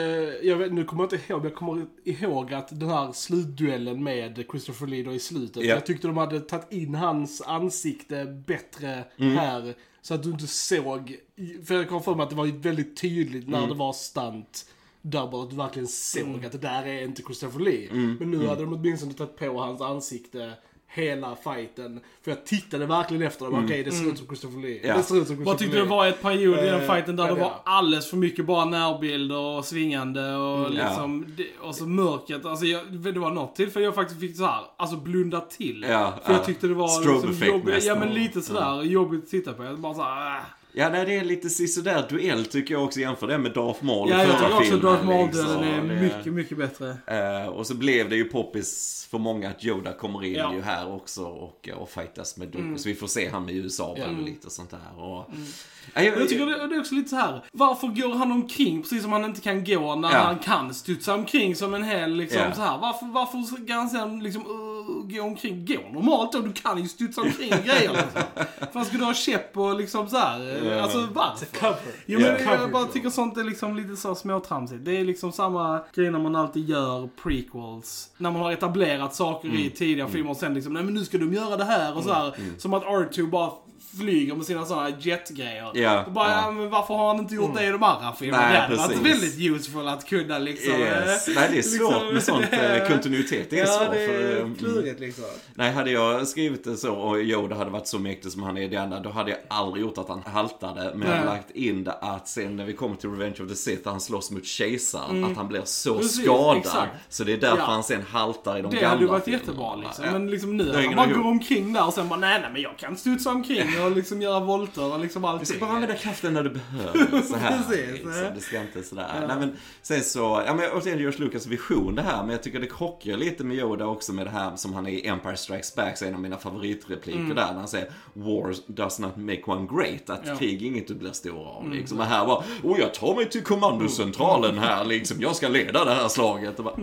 jag vet, nu kommer jag inte ihåg, jag kommer ihåg att den här slutduellen med Christopher Lee i slutet. Ja. Jag tyckte de hade tagit in hans ansikte bättre Mm. här. Så att du inte såg, för jag kom för mig att det var väldigt tydligt Mm. när det var stunt. Double, att du verkligen såg att det där är inte Christopher Lee. Mm. Men nu hade de åtminstone tagit på hans ansikte hela fighten. För jag tittade verkligen efter dem, okej det ser ut som Christopher Lee. Mm. Ja. Det ser ut som Vad Christopher tyckte du Lee. var ett period i den Eh, fighten där ja, det var är. alldeles för mycket bara närbilder och svingande och ja. liksom, det, och så mörkret. Alltså jag, det var något till för jag faktiskt fick så här, alltså blunda till. Ja, för jag ja. tyckte det var liksom jobbigt. Ja men lite sådär jobbigt att titta på. Jag bara såhär, äh. Ja, nej, det är lite sisådär duell tycker jag också jämför det med Darth Maul Ja, jag tycker också filmen, Darth Maul liksom. är mycket, mycket bättre. Eh, och så blev det ju poppis för många att Yoda kommer in Ja. ju här också och, och fightas med Dooku. Så vi får se han med USA ja. lite och sånt där. Och, Ja, jag, Jag tycker det, det är också lite så här. varför går han omkring precis som han inte kan gå när Ja. han kan studsa omkring som en hel liksom så här. Varför, varför ska han sen liksom gå omkring? Gå normalt då, du kan ju studsa omkring grejer liksom. Varför ska du ha käpp och liksom så här. Ja. Alltså varför? Jo men Ja. jag bara tycker sånt är liksom lite så småtramsigt. Det är liksom samma grej när man alltid gör prequels. När man har etablerat saker Mm. i tidigare filmer och sen liksom, nej men nu ska de göra det här och så här. Som att R2 bara flyger med sina sådana jetgrejer. Ja, och bara, ja. men varför har han inte gjort det i de andra filmerna? Det hade varit väldigt useful att kunna liksom. Yes. eh, Nej, det är svårt liksom, med sånt. eh, Kontinuitet det är ja, svårt. det för, är mm. klurigt liksom. Nej, hade jag skrivit det så och Yoda hade varit så mäktig som han är i det andra, då hade jag aldrig gjort att han haltade. Men jag hade lagt in det att sen när vi kommer till Revenge of the Sith, där han slåss mot kejsaren, att han blir så Precis, skadad. exakt. Så det är därför Ja. han sen haltar i de Det gamla hade ju varit filmerna. jättebra liksom. Men liksom nu, Det han bara går omkring där och sen bara, nej nej men jag kan studsa omkring och liksom göra volter och liksom Du allting. ska bara använda kraften när du behöver. Så här, Precis, liksom. ja. Det ska inte sådär. Nej, men, sen så, ja men återigen George Lucas vision det här. Men jag tycker det krockar lite med Yoda också med det här som han är i Empire Strikes Back. Så en av mina favoritrepliker där. När han säger War does not make one great. Att Mm. Ja. krig är inget du blir stor av. Liksom. Och här var, oh jag tar mig till kommandocentralen här liksom. Jag ska leda det här slaget. Och bara,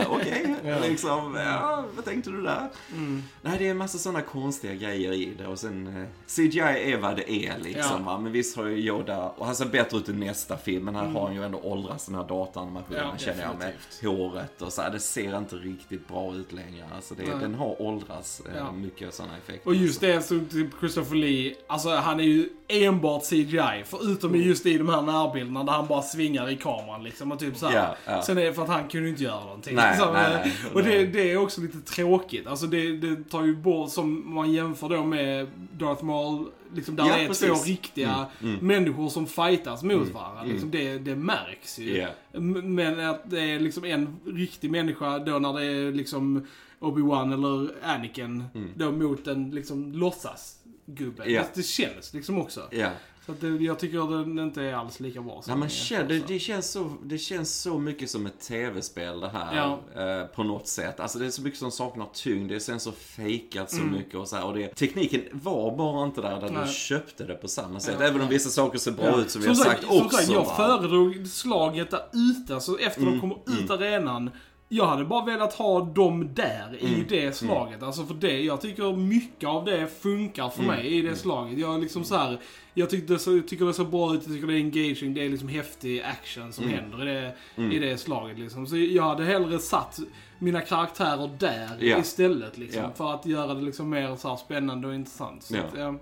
uh, okej. Liksom, ja, vad tänkte du där? Mm. Nej, det är en massa sådana konstiga grejer i det. Och sen eh, CGI är vad det är liksom. Ja. Men visst har ju Yoda, och han ser bättre ut i nästa film, men här har han ju ändå åldrats den här datanimationen Mm. Ja, känner jag med håret och så här. Det ser inte riktigt bra ut längre. Alltså det, den har åldrats eh, Ja. mycket sådana effekter. Och just det som typ Christopher Lee, alltså han är ju enbart CGI. Förutom Mm. just i de här närbilderna där han bara svingar i kameran liksom. Och typ så. Ja, ja. Sen är det för att han kunde inte göra någonting. Nej, Så, nej, eh, nej. och det, det är också lite tråkigt. Alltså det, det tar ju bort, som man jämför då med Darth Maul, liksom där Ja, det är precis. två riktiga människor som fightas mot varandra. mm. Liksom det, det märks ju. M- Men att det är liksom en riktig människa då när det är liksom Obi-Wan eller Anakin då mot en liksom låtsasgubbe. Mm. Ja. Det, det känns liksom också. Ja. Så att det, jag tycker den inte är alls lika bra som den är känner, det, det, känns så, det känns så mycket som ett tv-spel det här. Ja. Eh, på något sätt. Alltså det är så mycket som saknar tyngd. Det är sen så fejkat Mm. så mycket och så här. Och det, tekniken var bara inte där, där Nej. du köpte det på samma sätt. Ja. Även om vissa saker ser bra Ja. ut som vi har sagt, som också. sagt, jag va? föredrog slaget där ute, alltså efter Mm, de kommer ut arenan. Jag hade bara velat ha dem där Mm, i det slaget. Alltså för det, jag tycker mycket av det funkar för Mm, mig i det slaget. Jag är liksom så här, jag tycker det, så, tycker det ser bra ut, jag tycker det är engaging, det är liksom häftig action som Mm. händer i det, i det slaget liksom. Så jag hade hellre satt mina karaktärer där Ja. istället liksom. Ja. För att göra det liksom mer så spännande och intressant. Så Ja. att, ja.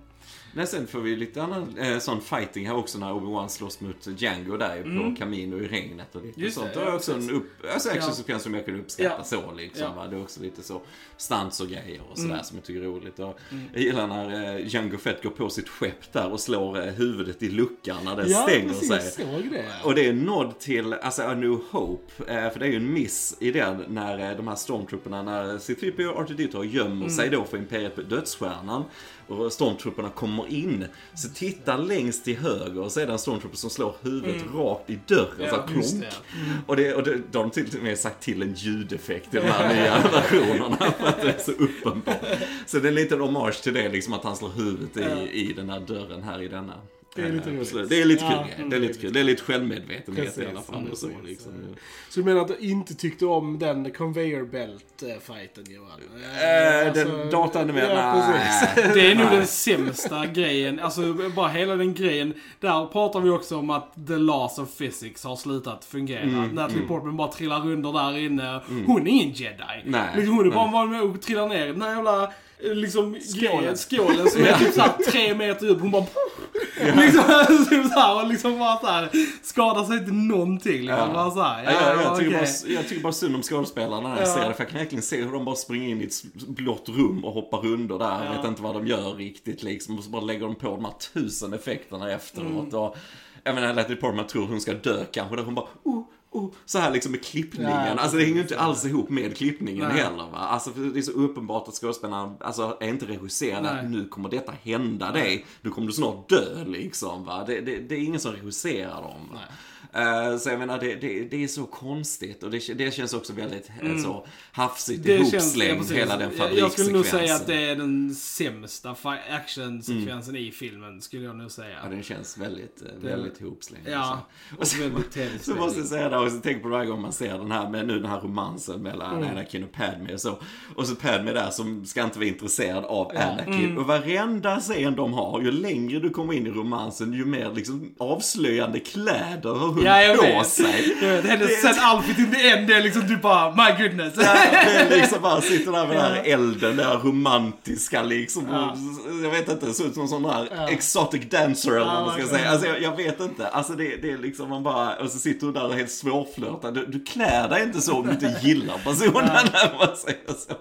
Nej, sen får vi lite annan eh, sån fighting här också när Obi-Wan slåss mot Django där på Camino i regnet och lite Mm. Just sånt. det, Det ja, är också en upp, alltså actionsekvens som jag kunde uppskatta Ja. så liksom. Ja. Det är också lite så stunts och grejer och sådär Mm. som jag tycker är roligt. Och Jag gillar när eh, Django Fett går på sitt skepp där och slår eh, huvudet i luckan när det Ja, stänger precis. sig. Såg det. Och det är en nod till, alltså A New Hope, eh, för det är ju en miss i den när eh, de här stormtrupperna, när C-3PO och R2D2 gömmer sig då för Imperiet på Dödsstjärnan stormtrupperna kommer in. Så titta längst till höger och så är det en stormtrooper som slår huvudet rakt i dörren, Ja, så här, klonk. det. Och, det, och det, de har till och med sagt till en ljudeffekt i de här nya versionerna för att det är så uppenbart. Så det är en liten hommage till det, liksom att han slår huvudet i, i den här dörren här i denna. Det är lite Eh, roligt. absolut. Det är lite kul Ja. Det är lite kul. Det är lite självmedvetenhet Precis, i alla fall. ja, Och så, precis. liksom. Så du menar att du inte tyckte om den conveyor belt-fighten Johan? Eh, den dataanimerade? Ja, precis. Det är nog den sämsta grejen. Alltså bara hela den grejen. Där pratar vi också om att the laws of physics har slutat fungera. Mm, Att Natalie Portman bara trillar under där inne. Hon är ingen jedi. Nej, liksom, hon är bara med att trilla ner den här jävla liksom, Skålen. skålen som är typ såhär tre meter djup. Hon bara... liksom, typ såhär, och liksom bara såhär, skadar sig inte någonting. Liksom. Ja. Bara såhär, Ja, jag, jag, tycker bara, jag tycker bara synd om skådespelarna när jag Ja. ser det. För jag kan verkligen se hur de bara springer in i ett blått rum och hoppar under där. Jag vet inte vad de gör riktigt liksom. Och så bara lägger de på de här tusen effekterna efteråt. Och, jag menar, Natalie Portman tror hon ska dö kanske. Där hon bara, oh, oh, så här liksom med klippningen. Ja, alltså det hänger inte alls ihop med klippningen Nej. heller. Va? Alltså det är så uppenbart att skådespelarna alltså, är inte regisserade. Nej. Nu kommer detta hända dig. Nu kommer du snart dö liksom. Va? Det, det, det är ingen som regisserar dem. Eh, så jag menar, det, det, det är så konstigt och det, det känns också väldigt eh, så hafsigt Mm. Det känns, ja, hela den Jag- Jag skulle nog säga fabrikssekvensen. att det är den sämsta actionsekvensen i filmen, skulle jag nog säga. Ja, den känns väldigt, eh, väldigt ihopslängd. Ja, så. och så väldigt Så måste jag säga det också, tänk på varje gång man ser den här, med nu den här romansen mellan Mm. Anakin och Padme och så. Och så Padme där som ska inte vara intresserad av Anakin. Mm. Och varenda scen de har, ju längre du kommer in i romansen, ju mer liksom avslöjande kläder hon Ja, jag på vet. sig. Jag vet, hennes sen outfit in the end, det är liksom du bara, my goodness. Ja, det liksom bara sitter där med den här elden, det här romantiska liksom. Och, jag vet inte, det ser ut som en sån där exotic dancer eller vad man ska säga. Alltså jag, jag vet inte. Alltså det, det är liksom man bara, och så sitter hon där och helt svårflörtad. Du, du klär dig inte så om du inte gillar personen, man säger så.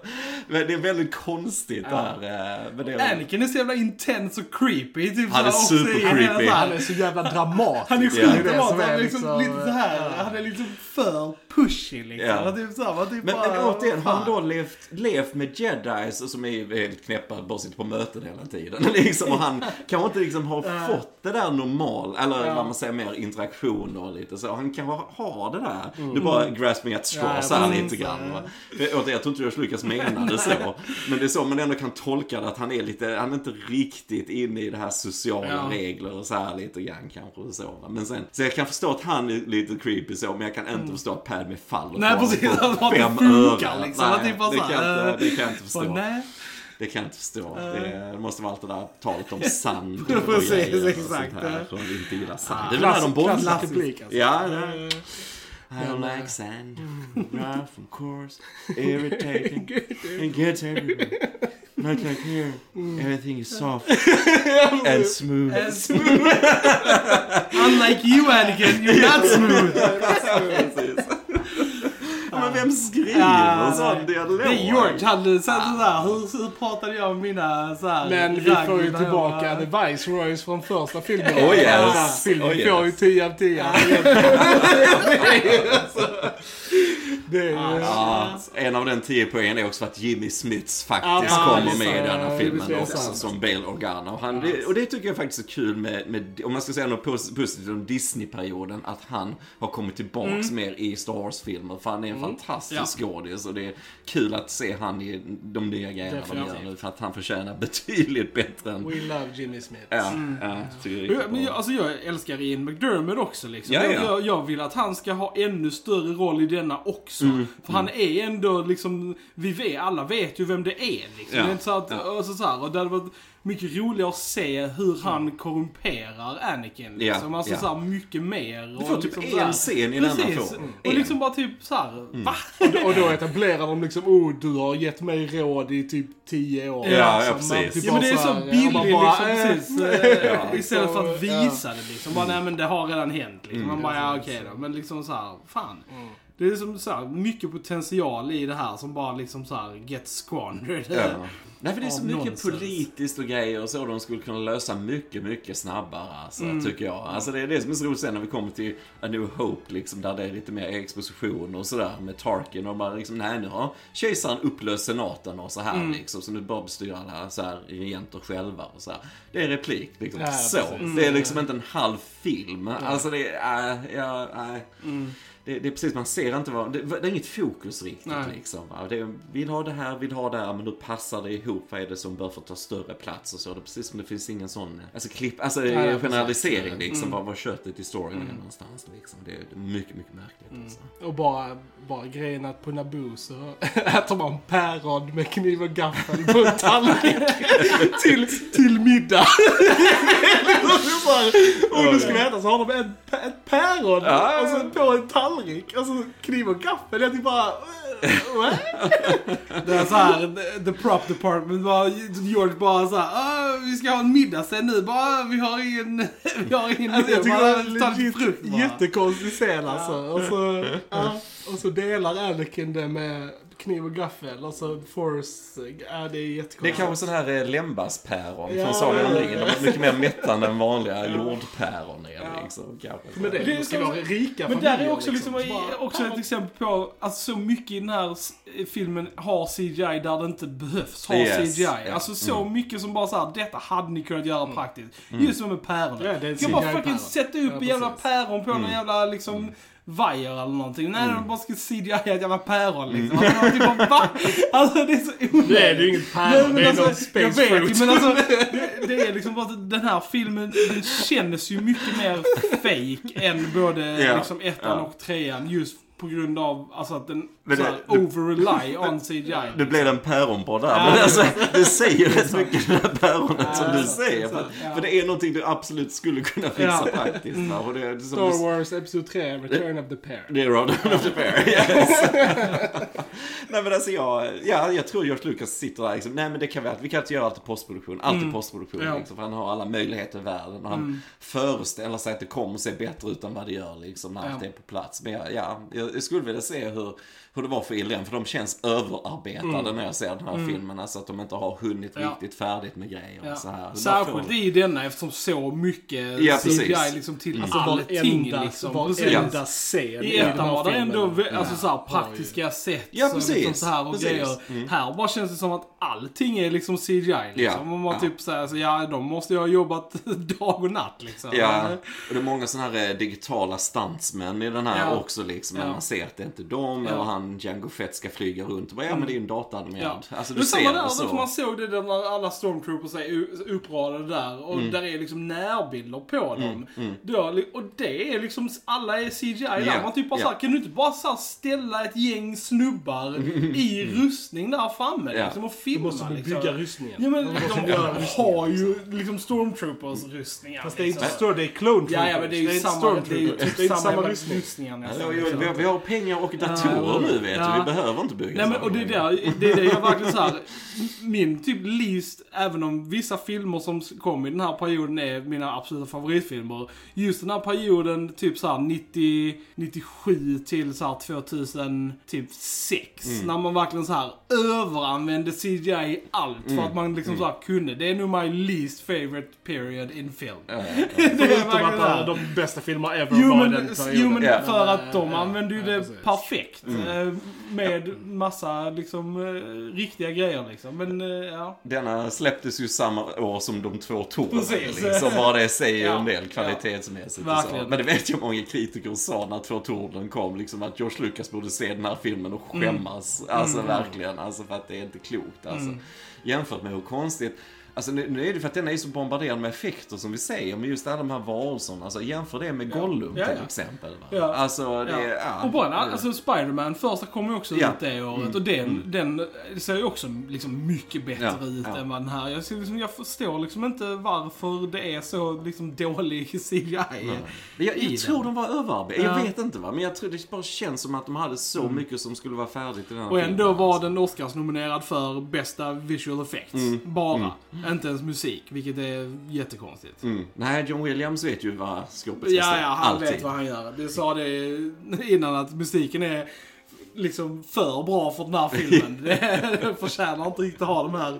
Men det är väldigt konstigt där. eh, Men det är, Anakin är så jävla intens och creepy. Typ Han är här super creepy. här- Han är så jävla dramatisk. Han är Det liksom liksom lite så här, han är liksom för pushy liksom. Ja. Ja. Typ så här, typ Men, bara, men återigen, har han då levt, levt med jedis som är helt knäppa, bara sitter på möten hela tiden. Liksom, och han kanske inte liksom har fått det där normal, eller vad man säger mer interaktioner och lite så. Han kanske har det där. Du bara grasping at straw Ja, så här lite grann. ja. Va? Återigen, jag tror inte George Lucas menade så. Men det är så man ändå kan tolka det, att han är lite, han är inte riktigt inne i det här sociala Ja. regler och så här lite grann kanske. och Så, va? men sen, så jag kan förstå att han är lite creepy så, men jag kan inte förstå att Padme faller Mm. Nej, precis, honom att det funkar, liksom. Att det bara det, kan jag inte, eh, det kan jag inte förstå. Nej. Det kan jag inte förstå. Det, det måste vara allt det där talet om sand och Precis, och exakt, sånt här. ja. Från inte gillar sand. Ah, det är väl när de klassisk- bombar. klassisk replik, alltså. Ja, det Eh, I like sand, rough of course, irritating, it gets everywhere. Not like here, everything is soft and smooth. And smooth. Unlike you Anakin, you're not smooth. Men vem skriver sån dialog? Det är George, han sa sådär, hur, hur pratade jag med mina såhär Men vi får ju tillbaka The Viceroys från första filmen. Oh, yes. Filmen Oh, yes. får ju 10 av 10. Det är ju... Ja, en av den 10 poängen är också för att Jimmy Smiths faktiskt Ja, kommer med i den Ja, här filmen också som Bale Organa. Och, han, det, och det tycker jag faktiskt är kul med, med om man ska säga något pos- positivt om Disney-perioden, att han har kommit tillbaks mer i Star Wars-filmer. För han är en fantastisk skådis och det är kul att se han i de nya grejerna de gör nu. För att han förtjänar betydligt bättre än... We love Jimmy Smith. Ja, ja, jag är Ja, riktigt men jag, alltså jag älskar Ian McDermott också liksom. Ja, ja. Jag, jag, jag vill att han ska ha ännu större roll i denna också. Mm, För han är ändå liksom, vi vet, alla vet ju vem det är liksom. Ja, Det är inte så att, ja. alltså, så här, och det hade varit mycket roligare att se hur han korrumperar Anakin. Ja, Liksom. Alltså ja. så här, mycket mer. Du och får typ liksom en så scen i denna Precis. film. Och liksom bara typ så här, Mm. va? Och, då, och då etablerar de liksom, oh du har gett mig råd i typ 10 år. Ja, ja, Liksom, man precis. typ Ja men det är bara så här, billigt liksom, eh, precis. Ja. Istället för att Ja. visa det liksom. Bara, nej men det har redan hänt liksom. Mm. Man bara, ja okej då. Men liksom så här, fan. Mm. Det är som så här, mycket potential i det här som bara liksom så här gets squandered. Ja. Nej, för det är så mycket nonsens. politiskt och grejer och så de skulle kunna lösa mycket, mycket snabbare, alltså, Mm. tycker jag. Alltså det är det som är så roligt sen när vi kommer till A New Hope, liksom, där det är lite mer exposition och sådär med Tarkin och bara liksom, nej nu har kejsaren upplöst senaten och så här Mm. liksom, så nu bara bestyr alla så här regenter själva och så här. Det är replik, liksom. Ja, så. precis. Det är liksom inte en halv film. Alltså det är, äh, ja, nej. Det, det är precis, man ser inte vad, det, det är inget fokus riktigt Nej. liksom. va. Det vill ha det här, vill ha det här, men då passar det ihop. Vad är det som bör få ta större plats och så. Det är precis som det finns ingen sån, alltså klipp, alltså Nej, generalisering precis. liksom. Var, var köttet i storyn är någonstans liksom. Det är mycket, mycket märkligt alltså. Och bara, bara grejen att på Naboo så äter man päron med kniv och gaffel på en tallrik till, till middag. Om du ska veta så har de en, ett päron Ja. och på en tallrik. Och så kniv och gaffel. Jag tycker bara... eh, what? Det är så här, the, prop department bara, George bara så här, "Ah, vi ska ha en middag sen nu, bara vi har ingen, vi har ingen Alltså, jag tycker det är bara. jättekonstig scen alltså. Och så, ja, och så delar Anakin det med kniv och gaffel. Och så Force, ja det är jättekonstigt. Det är kanske sån här eh, lämbaspäron Ja, från Sagan om ja, ringen. De är mycket mer mättande än vanliga jordpäron är liksom. Kanske. Men det, Det ska så- vara rika Men där är också, liksom, bara, också ett exempel på, alltså så mycket i den här filmen har CGI där det inte behövs ha Yes, CGI. ja. Alltså så mycket som bara såhär, detta hade ni kunnat göra praktiskt. Just som med päronen. Ja, det är bara fucking sätta upp Ja, en jävla päron på någon jävla liksom vajer eller någonting. Nej, de bara ska CGI ett jävla päron liksom. Alltså, man typ bara, va? Alltså det är så onödigt. Det är ju inget Nej, päron, men det är alltså, någon space jag vet, fruit. men alltså, det, det är liksom bara att den här filmen, den känns ju mycket mer fake än både Ja, liksom ettan ja. och trean. Just på grund av alltså, att den det- det- over-rely on CGI. Det blev en päronpodd där. Ja, men alltså, det det säger rätt mycket det här päronet som Ja, du det är säger. För, ja. för det är någonting du absolut skulle kunna fixa praktiskt. Och det, som Star du- Wars Episod 3, Return of the Pair. Det är Road of the Fair, yes. nej men alltså jag, ja, jag tror George Lucas sitter där liksom, nej men det kan vi, vi kan inte göra allt i postproduktion, allt i postproduktion liksom, för han har alla möjligheter i världen och han föreställer sig att det kommer se bättre ut än vad det gör liksom när allt är på plats. Men ja, ja jag, jag skulle vilja se hur, hur det var för Irland, för de känns överarbetade när jag ser den här filmen. Alltså att de inte har hunnit Ja. riktigt färdigt med grejer Ja. och så här. Särskilt i denna eftersom så mycket Ja, CGI liksom till Alltså allting varenda, liksom. Varenda scen I den ettan här var det ändå alltså, Ja. så här, praktiska sätt Ja, och precis. Liksom så här och Precis. grejer. Här bara känns det som att allting är liksom CGI. Liksom. Ja. Om man Ja. typ säger så ja de måste ju ha jobbat dag och natt liksom. Ja, och det är många sådana här eh, digitala stuntsmän i den här Ja. också liksom. Ja. Man ser att det är inte dem, Ja. eller han Django Fett ska flyga runt och bara, ja men det är ju en dataanimerad. Ja. Alltså du samma ser där, det så. så. man såg det där när alla stormtroopers är uppradade där och Mm. där är liksom närbilder på dem. Då, li- och det är liksom, alla är CGI där. Ja, Man typ bara ja. såhär, kan du inte bara så här ställa ett gäng snubbar i rustning där framme Ja. liksom och Du filma måste liksom. bygga rustningen. Ja men De har ju liksom stormtroopers rustningar. Fast det är inte liksom. stå, det är clone Ja, ja men det är ju inte samma, det är ju typ Det är inte samma, samma rustning. rustning. rustningar liksom. vi har pengar och datorer nu vet Ja. du. Vi behöver inte bygga Nej men och det är där, det är det jag verkligen såhär, min typ least, även om vissa filmer som kom i den här perioden är mina absoluta favoritfilmer. Just den här perioden, typ såhär 90, 97 till såhär 2000, typ 6. När man verkligen såhär överanvände CGI i allt för att man liksom såhär kunde. Det är nog my least favorite period in film. Ja, ja, det är Förutom verkligen att de bästa filmer ever Jo var men, den perioden. jo, men Ja. för att de Ja, använde ju ja, det perfekt. eh, Med massa liksom eh, riktiga grejer liksom. Men eh, ja. Denna släpptes ju samma år som de två Tor. Precis. Liksom, bara det säger Ja, en del ja. kvalitetsmässigt. Så. Men det vet jag många kritiker sa när två Torden kom. Liksom att George Lucas borde se den här filmen och Mm. skämmas. Alltså verkligen. Alltså för att det är inte klokt. Alltså. Mm. Jämfört med hur konstigt Alltså nu, nu är det för att den är så bombarderad med effekter som vi säger, men just alla de här varelserna, alltså jämför det med Gollum Ja, till ja. exempel. Va? Ja. Alltså det, ja. Ja. Och bara, alltså Spider-Man första kom ju också. Mm. ut det året och den, den ser ju också liksom mycket bättre ut än vad den här. Jag, liksom, jag förstår liksom inte varför det är så liksom dålig CGI. Men jag, i jag tror de var överarbetade. Ja. Jag vet inte va, men jag tror det bara känns som att de hade så mycket som skulle vara färdigt i den här Och ändå filmen, var alltså. den Oscars-nominerad för bästa visual effects. Mm. Bara. Inte ens musik, vilket är jättekonstigt. Mm. Nej, John Williams vet ju vad skåpet ska Ja, ja, han Alltid. vet vad han gör. Det sa det innan att musiken är liksom för bra för den här filmen. det förtjänar inte riktigt att ha de här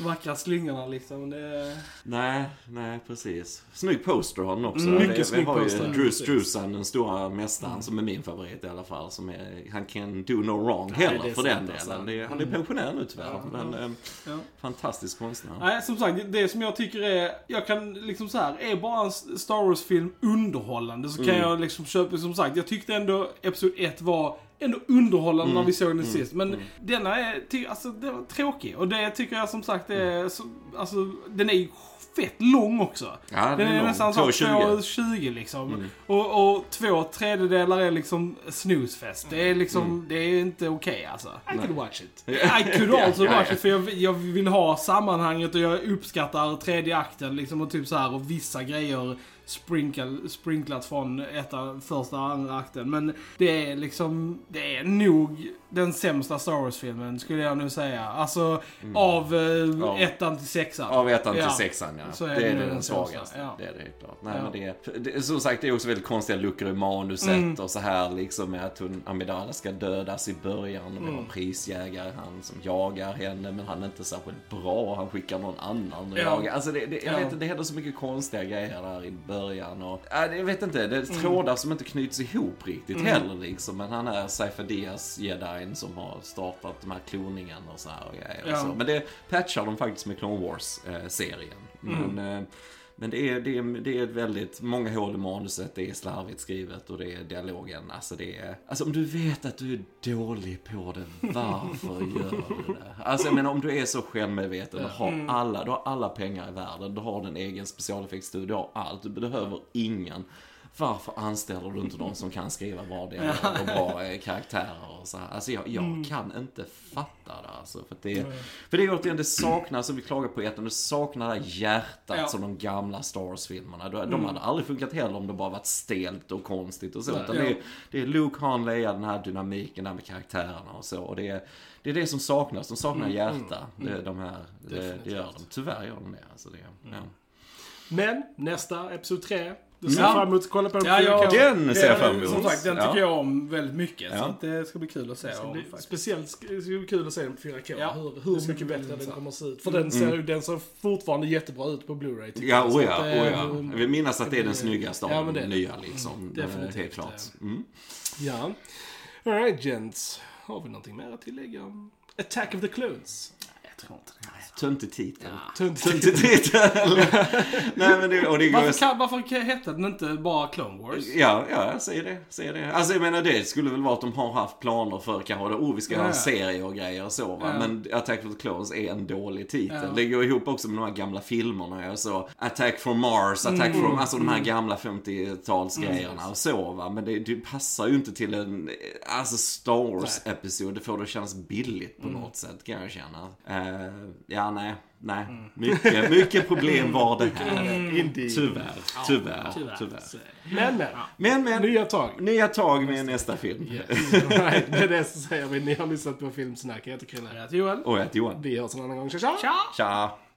vackra slingorna liksom. Det... Nej, nej precis. Snygg poster har den också. Mm, Det- mycket vi snygg har ju poster, Drew precis. Struzan, den stora mästaren, som är min favorit i alla fall. Som är, han can do no wrong Nej, heller det för den alltså. delen. Det han är pensionär nu tyvärr. Men eh, Ja. fantastisk konstnär. Nej, som sagt, det som jag tycker är, jag kan liksom så här, är bara en Star Wars-film underhållande så kan Mm. jag liksom köpa, som sagt, jag tyckte ändå Episod 1 var ändå underhållande när vi såg den sist. Men denna är, alltså, den var tråkig. Och det tycker jag som sagt är, så, alltså, den är ju fett lång också. Ja, den Den är är nästan så 2,20. 2,20 liksom. Och, och två tredjedelar är liksom snusfest. Det är liksom, det är inte okej alltså. I could watch it. I could also Ja, ja, watch it för jag, jag vill ha sammanhanget och jag uppskattar tredje akten liksom och typ så här och vissa grejer sprinkle, sprinklat från ettan, första och andra akten. Men det är liksom, det är nog den sämsta Star Wars-filmen skulle jag nu säga. Alltså av eh, Ja. ettan till sexan. Av ettan till Ja. sexan ja. Så är det det är den, den svagaste. ja. Det är det helt klart. Nej, men det, är, det, som sagt, det är också väldigt konstiga luckor i manuset Mm. och så här liksom med att hon, Amidala ska dödas i början och vi Mm. har prisjägare, han som jagar henne men han är inte särskilt bra. Han skickar någon annan och Ja. jagar. Alltså det, det, jag Ja. vet det händer så mycket konstiga grejer där i början och äh, jag vet inte, det är Mm. trådar som inte knyts ihop riktigt heller liksom. Men han är Saifa Diaz, jedin som har startat de här kloningen och så här och grejer. och Ja. Så. Men det patchar de faktiskt med Clone Wars-serien. Men, eh, men det, är, det, är, det är väldigt många hål i manuset, det är slarvigt skrivet och det är dialogen. Alltså det är... Alltså om du vet att du är dålig på det, varför gör du det? Alltså jag menar om du är så självmedveten och har alla, du har alla pengar i världen, du har en egen specialeffektsstudio, du har allt, du behöver ingen. Varför anställer du inte någon som kan skriva dialog och bra eh, karaktärer och så här? Alltså jag, jag kan inte fatta det alltså. För, det, för det är återigen, det saknas, som vi klagar på ettan, det saknar det hjärtat Ja. som de gamla Star Wars-filmerna. De, de hade aldrig funkat heller om det bara varit stelt och konstigt och så. Utan det, är, det är Luke, Han, Leia, den här dynamiken där med karaktärerna och så. Och det är, det är det som saknas, de saknar hjärta. Det, de här, det, det gör de. Tyvärr gör de det. Alltså det ja. Men nästa, Episod 3. Du ser fram emot att kolla på den Ja, 4K. jag, Den ser jag fram emot. Som sagt, den Ja. tycker jag om väldigt mycket. Så det ska bli kul att se. Det ska om, bli faktiskt. speciellt sk- det ska bli kul att se den på 4K. Ja. Hur, hur ska mycket bättre den kommer att se ut. För den, ser, ju- den ser fortfarande jättebra ut på Blu-ray. Ja, jag. Så oh ja, att, oh eh, ja. Jag vill minnas att det är den det- snyggaste av ja, de men det. nya liksom. definitivt. Helt klart. Mm. Ja. Alright gents. Har vi någonting mer att tillägga? Attack of the Clones. Jag tror inte det. Töntig titel. Tunt. Töntig titel. Nej men det, och det. Varför, kan, varför hette den inte bara Clone Wars? Ja, ja, jag säger det. Säger det. Alltså jag menar det skulle väl vara att de har haft planer för kanske, oh vi ska Ja, ha en ja. serie och grejer och så va. Ja. Men Attack of the Clones är en dålig titel. Ja. Det går ihop också med de här gamla filmerna. Ja, så Attack from Mars, Attack Mm. from, alltså de här gamla 50-talsgrejerna och så va. Men det, det passar ju inte till en, alltså Star Wars-episod. Det får det kännas billigt på Mm. något sätt kan jag känna. Eh, ja, nej, nej. Mycket, mycket problem var det här. Indeed. Tyvärr, tyvärr, tyvärr. tyvärr. Men men. Men, men. Nya tag. Nya tag med nästa film. right, med det så säger vi ni har lyssnat på Filmsnack. Jag heter Chrille. Jag heter Joel. Och jag heter Johan. Vi hörs en annan gång. Tja tja! Tja! Tja!